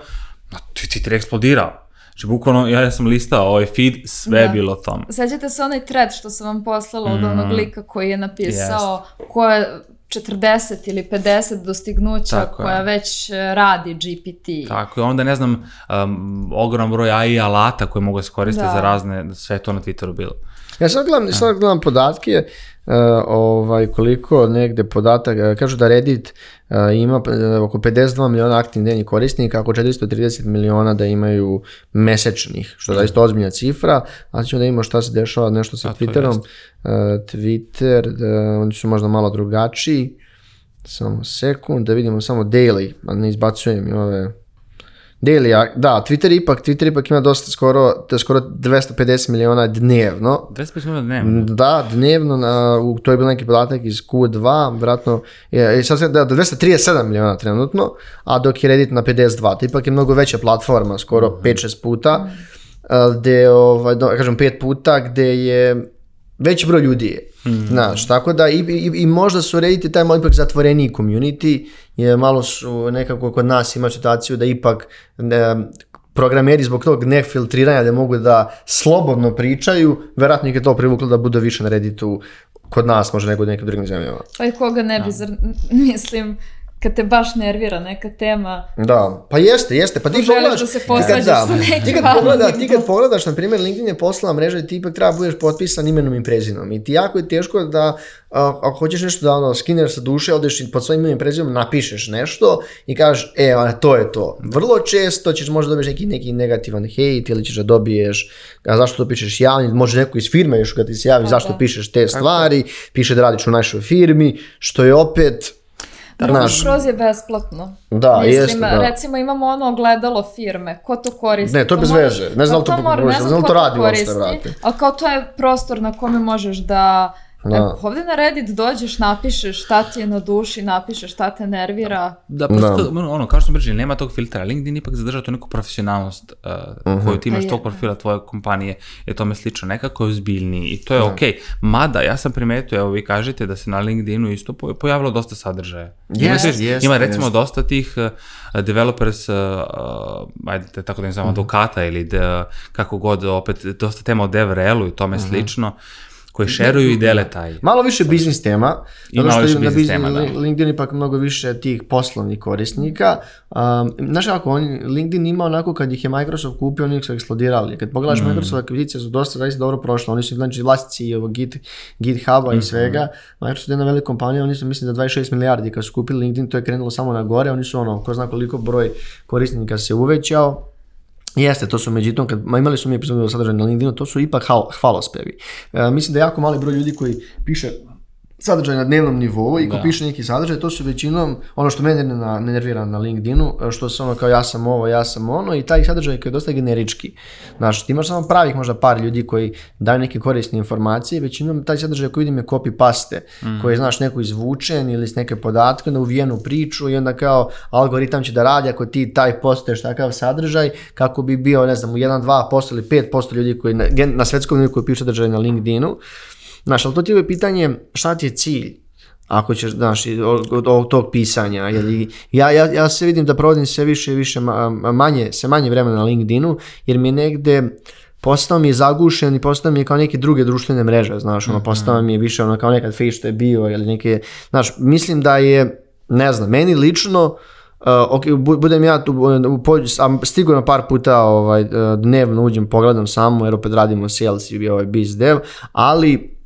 Twitter je eksplodirao. Znači, bukvalno, ja, sam listao ovaj feed, sve da. je bilo tamo. Sećate se onaj thread što sam vam poslala mm. od onog lika koji je napisao yes. ko je 40 ili 50 dostignuća Tako koja je. već e, radi GPT. Tako je, onda ne znam, um, ogrom broj AI alata koje mogu se koristiti da. za razne, sve to na Twitteru bilo. Ja sad gledam, sad gledam podatke, uh, ovaj, koliko negde podataka, kažu da Reddit uh, ima uh, oko 52 miliona aktivnih dnevnih korisnika, oko 430 miliona da imaju mesečnih, što je zaista ozbiljna cifra, a ćemo da imamo šta se dešava nešto sa a, Twitterom. Uh, Twitter, uh, oni su možda malo drugačiji, samo sekund, da vidimo samo daily, a ne izbacujem i ove Daily, da, Twitter ipak, Twitter ipak ima dosta skoro, to skoro 250 miliona dnevno. 250 miliona dnevno? Da, dnevno, na, u, to je bil neki podatak iz Q2, vratno, je, sad da, 237 miliona trenutno, a dok je Reddit na 52, to ipak je mnogo veća platforma, skoro mm -hmm. 5-6 puta, mm. gde, ovaj, kažem 5 puta, gde je veći broj ljudi je. Mm. Znaš, tako da i, i, i možda su Reddit taj malo ipak zatvoreniji community, je malo su nekako kod nas ima situaciju da ipak ne, programeri zbog tog nefiltriranja da mogu da slobodno pričaju, verovatno ih je to privuklo da bude više na Redditu kod nas možda nego u nekim drugim zemljama. Pa i koga ne bi, da. zar, *laughs* mislim, kad te baš nervira neka tema. Da, pa jeste, jeste. Pa ti pogledaš... da se posvađaš da, sa nekim ti kad, pogleda, ti kad pogledaš, na primjer, LinkedIn je poslala mreža i ti ipak treba da budeš potpisan imenom i prezinom. I ti jako je teško da, ako hoćeš nešto da ono, skineš sa duše, odeš i pod svojim imenom i prezinom napišeš nešto i kažeš, e, to je to. Vrlo često ćeš možda dobiješ neki, neki negativan hejt ili ćeš da dobiješ, a zašto to pišeš javni, može neko iz firme još kad ti se javi, da, zašto da. pišeš te stvari, piše da radiš u našoj firmi, što je opet naš... skroz je besplatno. Da, Mislim, jeste, da. Recimo imamo ono ogledalo firme, ko to koristi? Ne, to je bez veze. Ne znam to, to, znam to radi uopšte, vrati. Ali kao to je prostor na kome možeš da Da. E, ovde na Reddit dođeš, napišeš šta ti je na duši, napišeš šta te nervira. Da, prosto, ono, ono, kao što pričali, nema tog filtra. LinkedIn ipak zadržava tu neku profesionalnost uh, koju ti imaš Pa tog je, profila tvoje kompanije i tome slično. Nekako je ozbiljniji i to je okej. Mada, ja sam primetio, evo vi kažete da se na LinkedInu isto po- pojavilo dosta sadržaja. Ima, Jeste, sve- jeste, ima recimo jeste. dosta tih uh, developers, uh, uh, ajde da tako da ne znam, Mhm. advokata ili da, kako god, opet, dosta tema o DevRelu i tome Mhm. slično, koji šeruju i dele taj. Malo više biznis tema, I zato malo što više na biznis tema, da. Li- LinkedIn ipak mnogo više tih poslovnih korisnika. Um, znaš kako, on, LinkedIn ima onako kad ih je Microsoft kupio, oni su eksplodirali. Kad pogledaš Mm. Microsoft akvizicije su dosta zaista dobro prošle, oni su znači vlasnici i ovog Git, GitHuba Mhm. i svega. Microsoft je jedna velika kompanija, oni su mislim za 26 milijardi kad su kupili LinkedIn, to je krenulo samo na gore, oni su ono, ko zna koliko broj korisnika se uvećao. Jeste, to su međutim, kad ma imali su mi epizodu o sadržaju na LinkedInu, to su ipak hvalospevi. E, mislim da je jako mali broj ljudi koji piše sadržaj na dnevnom nivou i ko Da. piše neki sadržaj, to su većinom ono što mene na, ne nervira na LinkedInu, što se ono kao ja sam ovo, ja sam ono i taj sadržaj koji je dosta generički. Znaš, ti imaš samo pravih možda par ljudi koji daju neke korisne informacije, većinom taj sadržaj koji vidim je copy paste, koji je znaš neko izvučen ili s neke podatke na uvijenu priču i onda kao algoritam će da radi ako ti taj postoješ takav sadržaj kako bi bio ne znam u 1, 2% ili 5% ljudi koji na, na svetskom nivou koji pišu sadržaj na LinkedInu. Znaš, ali to ti je pitanje šta ti je cilj? Ako ćeš, znaš, od, od ovog tog pisanja, jer ja, ja, ja se vidim da provodim sve više i više, ma- manje, sve manje vremena na LinkedInu, jer mi je negde, postao mi je zagušen i postao mi je kao neke druge društvene mreže, znaš, ono, postao mi je više ono kao nekad Face što je bio ili neke, znaš, mislim da je, ne znam, meni lično, uh, ok, bu- budem ja tu, uh, u pođu, a sigurno par puta ovaj, uh, dnevno uđem, pogledam samo, jer opet radimo sales i ovaj biz dev, ali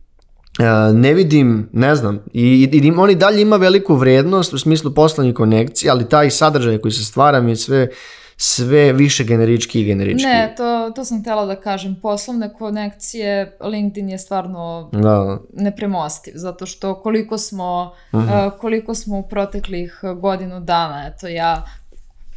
ne vidim, ne znam, i, i, i on i dalje ima veliku vrednost u smislu poslovnih konekcija, ali taj sadržaj koji se stvara mi je sve, sve više generički i generički. Ne, to, to sam htjela da kažem. Poslovne konekcije, LinkedIn je stvarno Da, nepremostiv, zato što koliko smo, Mhm. uh, koliko smo u proteklih godinu dana, eto ja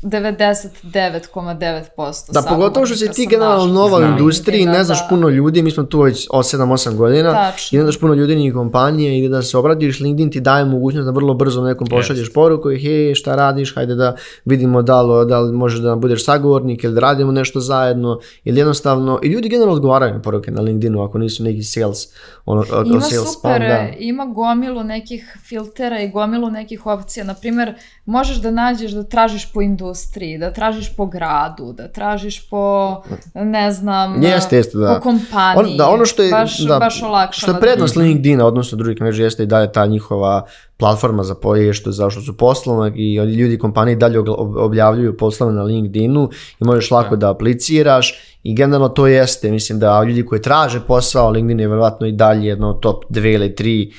99,9% da pogotovo što si ti generalno nova u industriji, ne znaš da. puno ljudi, mi smo tu već od 7-8 godina Tačno. i ne znaš puno ljudi ni kompanije i da se obradiš, LinkedIn ti daje mogućnost da vrlo brzo nekom pošalješ poruku i hej, šta radiš, hajde da vidimo da li, da li možeš da budeš sagovornik ili da radimo nešto zajedno ili jednostavno, i ljudi generalno odgovaraju na poruke na LinkedInu ako nisu neki sales, ono, Ima sales super, pa da. ima gomilu nekih filtera i gomilu nekih opcija. Naprimjer, možeš da nađeš da tražiš po industriji, da tražiš po gradu, da tražiš po, ne znam, Jeste, jeste, da. po kompaniji. On, da, ono što je, baš, da, baš olakšava. što je prednost LinkedIna, odnosno drugih mreža, jeste i dalje ta njihova platforma za poje, što zašto su poslovne i oni ljudi kompanije dalje objavljuju poslove na LinkedInu i možeš lako da apliciraš i generalno to jeste, mislim da ljudi koji traže posao, LinkedIn je verovatno i dalje jedno od top dve ili tri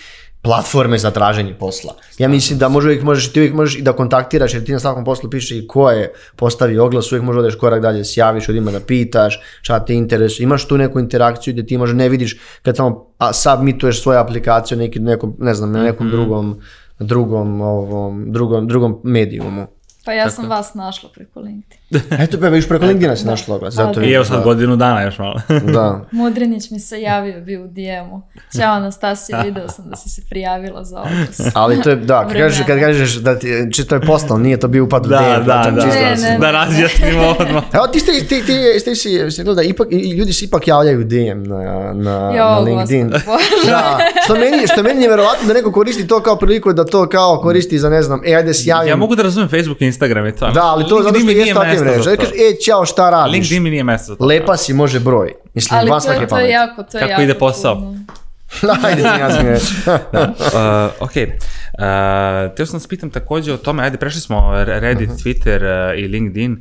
platforme za traženje posla. Ja mislim da može uvijek možeš, ti uvijek možeš i da kontaktiraš, jer ti na svakom poslu piše i ko je postavi oglas, uvijek možeš odeš korak dalje, se javiš ljudima da pitaš šta te interesuje, imaš tu neku interakciju gdje ti možda ne vidiš kad samo a, submituješ svoju aplikaciju neki, nekom, ne znam, na nekom drugom drugom, ovom, drugom, drugom medijumu. Pa ja sam vas našla preko LinkedIn. *laughs* Eto, pa viš preko LinkedIna si našla oglas, zato I je- evo sad godinu dana još malo. *laughs* Da. Mudrinić mi se javio, bio u DM-u. Ćao Anastasija, video sam da si se prijavila za oglas. *laughs* Ali to je, da, kad kažeš, kad kažeš da ti, čisto je postal, nije to bio upad u da, DM, da, čak da, čisto Ne, da si- ne, da razjasnimo odmah. Evo ti ste, ti, ti, ti si, si gleda, ipak, i ljudi se ipak javljaju DM na, na, Jo, na LinkedIn. Da, što meni, što meni je verovatno da neko koristi to kao priliku da to kao koristi za ne znam, e ajde se javim. Ja mogu da razumem Facebook i Instagram i to. Da, ali to zato što LinkedIn mreže. za Da to. kažeš, e, ćao, šta radiš? LinkedIn mi nije mesto za to. Lepa si, može broj. Mislim, Ali van to, je- to je jako, to je Kako jako ide posao? *laughs* Ajde, izvinjam se. *laughs* Uh, ok, uh, teo sam da se pitam takođe o tome, ajde prešli smo Reddit, Mhm. Twitter uh, i LinkedIn, uh,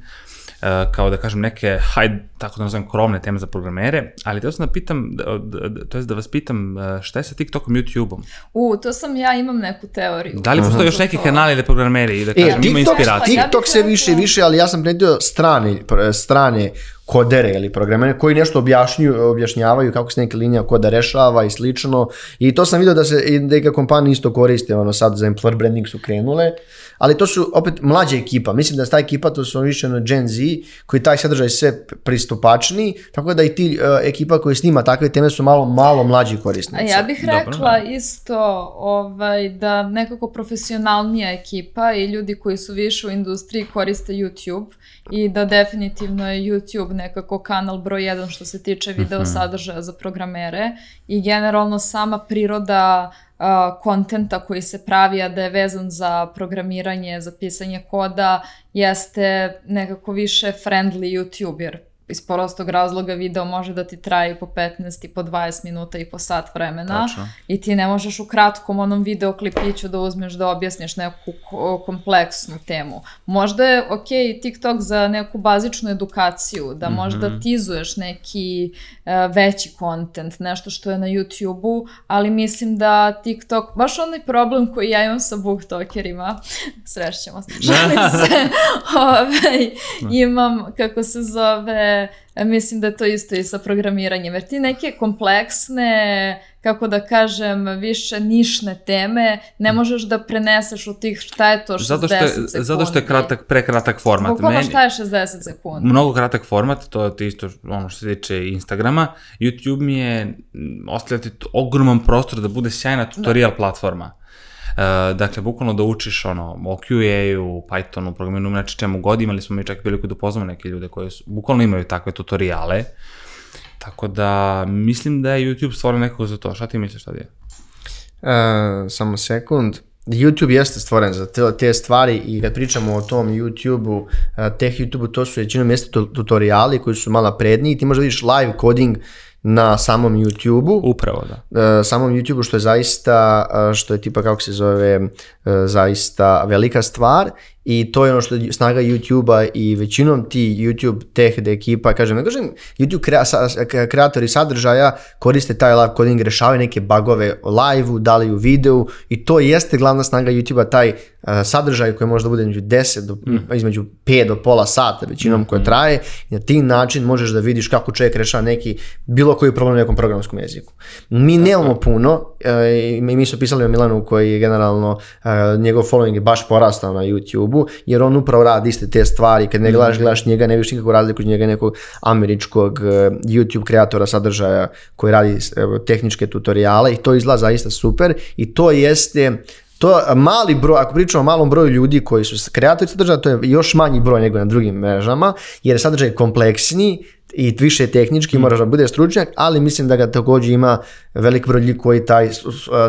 kao da kažem neke, hajde, tako da nazovem, krovne teme za programere, ali teo sam da pitam, da- da- to jest da vas pitam, uh, šta je sa TikTokom, YouTubeom? U, to sam ja, imam neku teoriju. Da li postoje još neki kanali da programeri i da E, kažem, ima TikTok, inspiracije? TikTok se više, više, ali ja sam primetio strane, strane kodere ili programere koji nešto objašnjuju, objašnjavaju kako se neka linija koda rešava i slično. I to sam vidio da se i neka kompanije isto koriste, ono sad za employer branding su krenule, ali to su opet mlađa ekipa. Mislim da je ta ekipa, to su više ono Gen Z, koji taj sadržaj sve pris, pristupačniji, tako da i ti uh, ekipa koja snima takve teme su malo, malo mlađi A korisnici. ja bih Dobro, rekla da. isto ovaj, da nekako profesionalnija ekipa i ljudi koji su više u industriji koriste YouTube i da definitivno je YouTube nekako kanal broj jedan što se tiče video Mhm. sadržaja za programere i generalno sama priroda kontenta koji se pravi, a da je vezan za programiranje, za pisanje koda, jeste nekako više friendly YouTube, jer iz prostog razloga video može da ti traje po 15 i po 20 minuta i po sat vremena Tačno. i ti ne možeš u kratkom onom videoklipiću da uzmeš da objasniš neku ko- kompleksnu temu. Možda je ok TikTok za neku bazičnu edukaciju, da možda tizuješ neki e, veći kontent, nešto što je na YouTube-u, ali mislim da TikTok, baš onaj problem koji ja imam sa booktokerima, *laughs* srešćemo se, *laughs* šalim se, *laughs* ovaj, imam, kako se zove, e, mislim da je to isto i sa programiranjem, jer ti neke kompleksne, kako da kažem, više nišne teme ne možeš da preneseš u tih šta je to 60 Zato što je, sekundi. zato što je kratak, prekratak format. Bukvalno šta je 60 sekundi? mnogo kratak format, to je isto ono što se tiče Instagrama. YouTube mi je m, ostavlja ti t- ogroman prostor da bude sjajna tutorial platforma. E, dakle, bukvalno da učiš ono, o QA-u, Pythonu, programiranju, znači čemu god, imali smo mi čak priliku da upoznamo neke ljude koji su, bukvalno imaju takve tutoriale. Tako da, mislim da je YouTube stvoren nekako za to. Šta ti misliš sad je? E, samo sekund. YouTube jeste stvoren za te, te stvari i kad pričamo o tom YouTube-u, e, teh YouTube-u, to su većinom jeste tu- tutoriali koji su malo predniji. Ti možda vidiš live coding na samom YouTube-u. Upravo, da. e, samom YouTube-u što je zaista, e, što je tipa kako se zove, e, zaista velika stvar i to je ono što je snaga YouTube-a i većinom ti YouTube teh da ekipa, kažem, ne kažem, YouTube krea, sa, kreatori sadržaja koriste taj live coding, rešavaju neke bagove o live-u, da li u videu i to jeste glavna snaga YouTube-a, taj e, sadržaj koji može da bude između 10 do, između 5 do pola sata većinom koje traje i na ti način možeš da vidiš kako čovjek rešava neki bilo koji problem na nekom programskom jeziku. Mi nemamo puno, e, i mi su pisali o Milanu koji je generalno, e, njegov following je baš porastao na YouTube-u, jer on upravo radi iste te stvari, kad ne gledaš, gledaš njega, ne vidiš nikakvu razliku od njega nekog američkog e, YouTube kreatora sadržaja koji radi tehničke tutoriale i to izgleda zaista super. I to jeste to je mali broj, ako pričamo o malom broju ljudi koji su kreatori sadržaja, to je još manji broj nego na drugim mrežama, jer je sadržaj kompleksniji i više tehnički, moraš da budeš stručnjak, ali mislim da ga također ima velik broj ljudi koji taj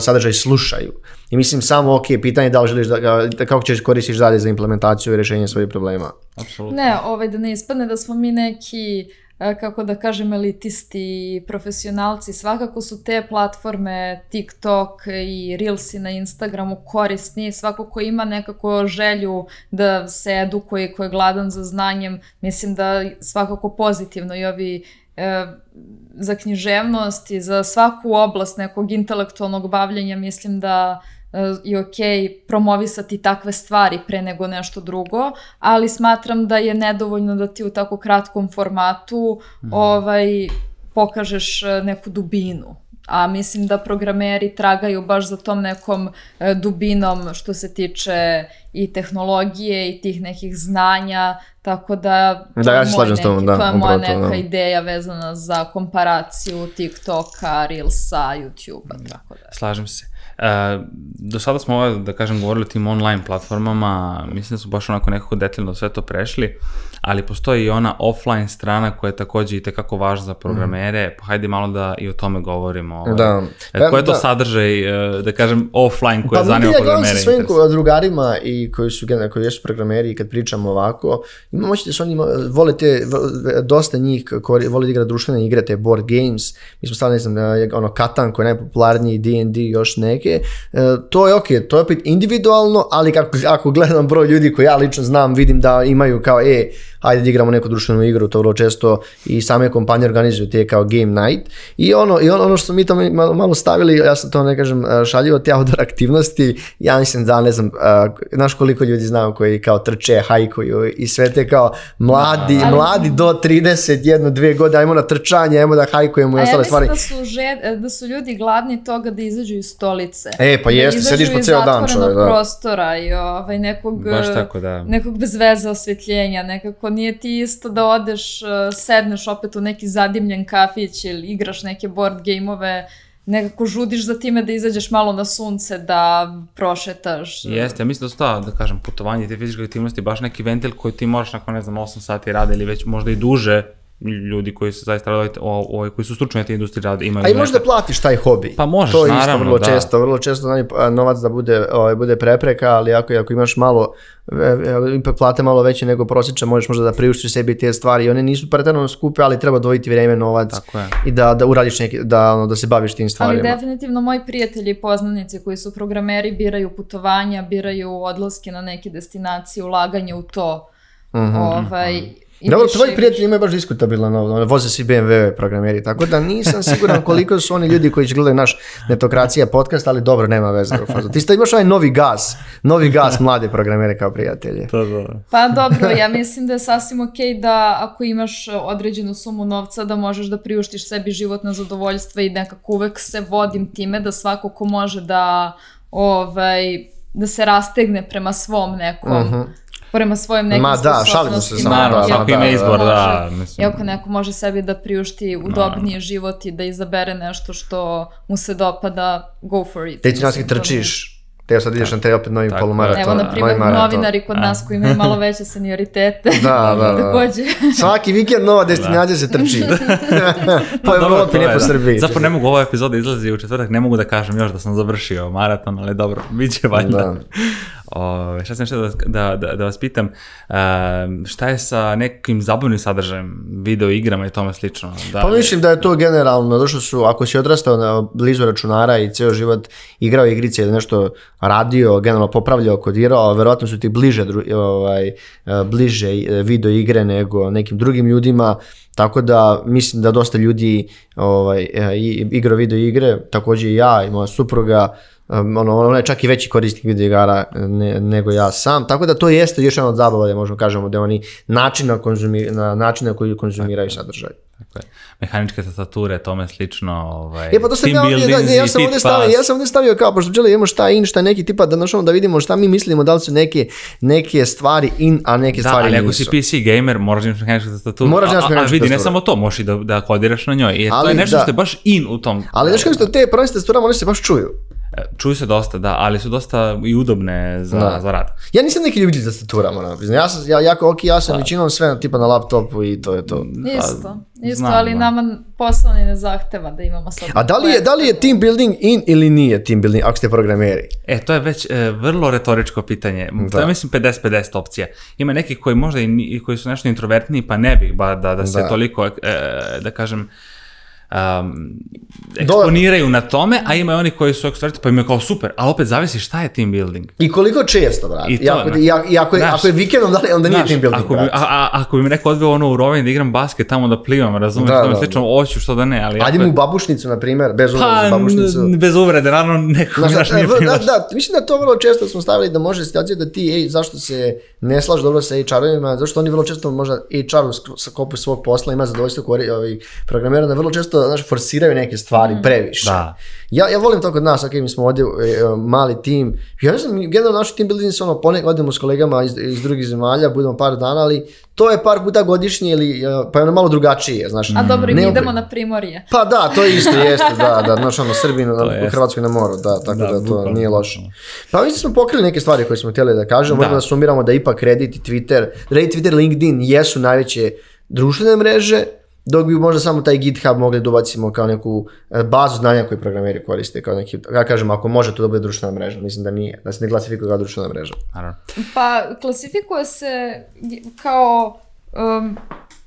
sadržaj slušaju. I mislim samo, ok, pitanje je da li želiš da ga, da kako ćeš koristiš dalje za implementaciju i rješenje svojih problema. Apsolutno. Ne, ovaj, da ne ispadne da smo mi neki, kako da kažem, elitisti, profesionalci. Svakako su te platforme, TikTok i Reelsi na Instagramu korisni. Svako ko ima nekako želju da se edukuje, ko je gladan za znanjem, mislim da svakako pozitivno i ovi e, za književnost i za svaku oblast nekog intelektualnog bavljenja mislim da e, je ok promovisati takve stvari pre nego nešto drugo, ali smatram da je nedovoljno da ti u tako kratkom formatu ovaj, pokažeš e, neku dubinu. A mislim da programeri tragaju baš za tom nekom e, dubinom što se tiče i tehnologije i tih nekih znanja, tako da to Da, ja se slažem s tobom, da, to je moja to, neka da. ideja vezana za komparaciju TikToka, Reelsa, YouTubea, tako da. Slažem se. E, do sada smo ovo, da kažem, govorili o tim online platformama, mislim da su baš onako nekako detaljno sve to prešli, ali postoji i ona offline strana koja je takođe i tekako važna za programere, pa hajde malo da i o tome govorimo. ovaj. Da. E, koji je to Da. sadržaj, e, da kažem, offline koje Pa zanima vidi, ja gledam programere? sa svojim interesuje? ko- drugarima i koji su generalno, koji jesu programeri i kad pričamo ovako, imamo oči da su oni ima- vole te, dosta njih kori, vole da igra društvene igre, te board games, mi smo stavili, ne znam, ono Katan koji je najpopularniji, D&D i još neke, E, to je ok, to je opet individualno, ali kako, ako gledam broj ljudi koji ja lično znam, vidim da imaju kao, e, hajde da igramo neku društvenu igru, to vrlo često i same kompanije organizuju te kao game night i ono, i ono, ono što mi tamo malo, malo stavili, ja sam to ne kažem e, šaljivo, te outdoor aktivnosti, ja mislim da ne znam, e, znaš koliko ljudi znam koji kao trče, hajkuju i sve te kao mladi, Ali- mladi do 31, dve godine, ajmo na trčanje, ajmo da hajkujemo i A ja ostale mislim stvari. da su, žed, da su ljudi gladni toga da izađu iz stolice. E, pa da jeste, sediš po ceo dan, čovjek, da. prostora i ovaj, nekog, Baš tako, da. nekog bez veze osvjetljenja, nekako nije ti isto da odeš, uh, sedneš opet u neki zadimljen kafić ili igraš neke board gameove, nekako žudiš za time da izađeš malo na sunce, da prošetaš. Jeste, ja mislim da su ta, da kažem, putovanje i te fizičke aktivnosti baš neki ventil koji ti moraš nakon, ne znam, 8 sati rada ili već možda i duže ljudi koji se zaista rade, o, o, koji su stručni na te industriji rade, imaju A i možda platiš taj hobi. Pa možeš, to je isto naravno, vrlo da. često, vrlo često znam, a, novac da bude, ovaj, bude prepreka, ali ako, ako imaš malo, e, e, ipak plate malo veće nego prosječa, možeš možda da priuštiš sebi te stvari i one nisu pretjerano skupe, ali treba odvojiti vreme, novac Tako je. i da, da uradiš neki, da, ono, da se baviš tim Ali stvarima. definitivno moji prijatelji i poznanici koji su programeri biraju putovanja, biraju odlaske na neke destinacije, ulaganje u to. ovaj, i Dobro, više tvoji prijatelji imaju baš diskutabilan, ono, voze svi BMW programeri, tako da nisam siguran *laughs* koliko su oni ljudi koji će gledaju naš Netokracija podcast, ali dobro, nema veze. u fazu. Ti isto imaš ovaj novi gas, novi gas *laughs* mlade programere kao prijatelje. Da, da. Pa dobro, ja mislim da je sasvim ok da ako imaš određenu sumu novca da možeš da priuštiš sebi životno zadovoljstvo i nekako uvek se vodim time da svako ko može da ovaj, da se rastegne prema svom nekom prema svojim nekim Ma da, šalimo se samo, Naravno, da, svako ako ima da, izbor, može- da. Mislim, I ako neko može sebi da priušti udobniji život i da izabere nešto što mu se dopada, go for it. Ti ti nas Mislim, to mi je- trčiš, te sad ideš na te opet novi polumaraton. Evo, na novi primjer, maraton. novinari kod nas koji imaju malo veće senioritete. *laughs* Da, da, da. Takođe. Svaki vikend nova destinacija se trči. *laughs* po Pa dobro, Evropi, ne po da. Srbiji. Zapravo ne mogu, ova epizoda izlazi u četvrtak, ne mogu da kažem još da sam završio maraton, ali dobro, *laughs* bit će valjda. Da. Ove, šta sam nešto da, da, da, da vas pitam, šta je sa nekim zabavnim sadržajem, video igrama i tome slično? Da, Pa mislim da je to generalno, zato što su, ako si odrastao na blizu računara i ceo život igrao igrice ili nešto radio, generalno popravljao, kodirao, verovatno su ti bliže, ovaj, eh, bliže eh, video igre nego nekim drugim ljudima, tako da mislim da dosta ljudi ovaj, i- igra video igre, takođe i ja i moja supruga, Um, ono, ona je čak i veći korisnik video igara ne, nego ja sam, tako da to jeste još jedan od zabava da možemo kažemo da oni način na, konzumi, na način na koji konzumiraju sadržaj. Tako je. Mehaničke tastature, tome slično, ovaj, E pa to sam team ja da, buildings ne, ja sam ovdje stavio, ja sam ovdje stavio kao, pošto žele imamo šta in, šta neki tipa, da, znaš, ono, da vidimo šta mi mislimo, da li su neke, neke stvari in, a neke Da, stvari ali ako nisu. si PC gamer, moraš da imaš mehaničku tastaturu. Moraš da imaš a- mehaničku A vidi, ne tastaturu. samo to, možeš i da, da kodiraš na njoj, jer to Ali je nešto da. što je baš in u tom. Ali znaš kako što te prvenstvo tastaturama, one se baš čuju. E, Čuju se dosta, da, ali su dosta i udobne za, Da. za rad. Ja nisam neki ljubitelj tastatura, moram priznati. Ja sam, ja, jako, ok, ja sam većinom sve na, tipa na laptopu i to je to. Isto, isto, znam, ali da. nama posao ni ne zahteva da imamo sad. A da li, je, da li je team building in ili nije team building, ako ste programeri? E, to je već e, vrlo retoričko pitanje. To je, Da. mislim, 50-50 opcija. Ima neki koji možda i, koji su nešto introvertniji, pa ne bih ba, da, da se Da. toliko, e, da kažem, um, eksponiraju na tome, a ima i oni koji su ekstroverti, pa imaju kao super, ali opet zavisi šta je team building. I koliko često, brate? I to, ako, znaš. i, ako- i ako, je, Znaš. ako je vikendom, da li onda nije Znaš, team building, ako bi, a, a, ako bi me neko odveo ono u Rovinj da igram basket tamo da plivam, razumiješ, Da, da, da, slično, hoću što da ne, ali... Ajde je- mu u babušnicu, na primjer, bez uvrede Pa, babušnicu. bez uvrede, naravno, neko Znaš, znaš, da, nije da, prilaš. da, mislim da to vrlo često smo stavili da može situacija da ti, ej, zašto se ne slaž dobro sa HR-ovima, zašto oni vrlo često možda HR-u sk- sa kopu svog posla ima zadovoljstvo kori, ovaj, programera, da vrlo često znaš, forsiraju neke stvari previše. Da. Ja, ja volim to kod nas, ok, mi smo ovdje e, e, mali tim. Ja ne znam, generalno naš team building se ono, ponekad odemo s kolegama iz, iz drugih zemalja, budemo par dana, ali to je par puta godišnje ili, e, pa je ono malo drugačije, znaš. A dobro, mi Ne idemo na primorje. pa da, to isto jeste, da, da, znaš ono, Srbi na, *laughs* To u jest. Hrvatskoj na moru, da, tako da, Da, to bukvalno, nije loše. bukvalno. Pa mislim smo pokrili neke stvari koje smo htjeli da kažemo, Da. možemo da sumiramo da ipak Reddit i Twitter, Reddit, Twitter, LinkedIn jesu najveće društvene mreže, dok bi možda samo taj GitHub mogli da ubacimo kao neku e, bazu znanja koju programeri koriste, kao neki, ja kažem, ako može to da bude društvena mreža, mislim da nije, da se ne klasifikuje kao društvena mreža. Naravno. Pa klasifikuje se kao um,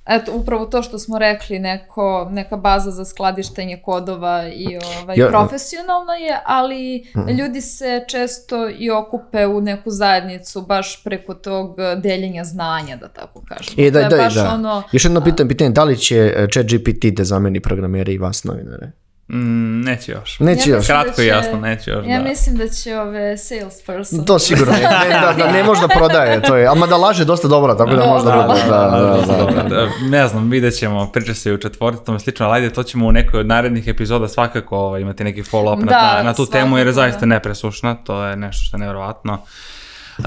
eto upravo to što smo rekli neko, neka baza za skladištenje kodova i ovaj, Ja- profesionalna je, ali ljudi se često i okupe u neku zajednicu baš preko tog deljenja znanja, da tako kažem. E, da, da, baš da. ono, Još jedno pitanje, pitanje, da li će e, ChatGPT da zameni programere i vas novinare? Mm, neće još. Neće Ja još. da Kratko i će- jasno, neće još, Ja da. mislim da će ove salesperson To sigurno ne, ne, da, da ne može da prodaje, to je, ama da laže dosta dobro, tako da da Da, bude, da, da, da, da. Da, ne znam, vidjet ćemo, priča se i u četvrti, tome slično, ali ajde, to ćemo u nekoj od narednih epizoda svakako ovaj, imati neki follow-up na, Da, na, na tu svakako, temu, jer je zaista nepresušna, to je nešto što je nevjerovatno.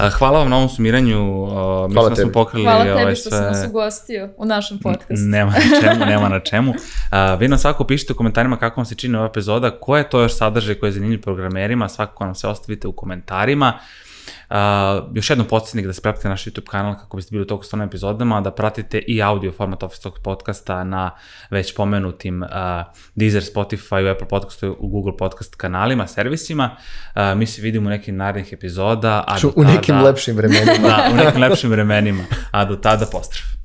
Hvala vam na ovom sumiranju. Uh, mislim Hvala da smo tebi. pokrili Hvala ovaj, tebi što si sve- nas ugostio u našem podcastu. Nema na *laughs* čemu, nema na čemu. A, vi nam svako pišite u komentarima kako vam se čini ova epizoda, ko je to još sadržaj koji je zanimljiv programerima, svakako nam se ostavite u komentarima. Još jednom podsjetnik da se pretplatite na naš YouTube kanal kako biste bili u toku s onim epizodama, da pratite i audio format Office Talk podcasta na već pomenutim uh, Deezer, Spotify, Apple podcastu, u Google podcast kanalima, servisima. Uh, mi se vidimo u nekim narednih epizoda, a Ču- do u nekim tada- lepšim vremenima. *laughs* Da, u nekim lepšim vremenima, a do tada pozdrav.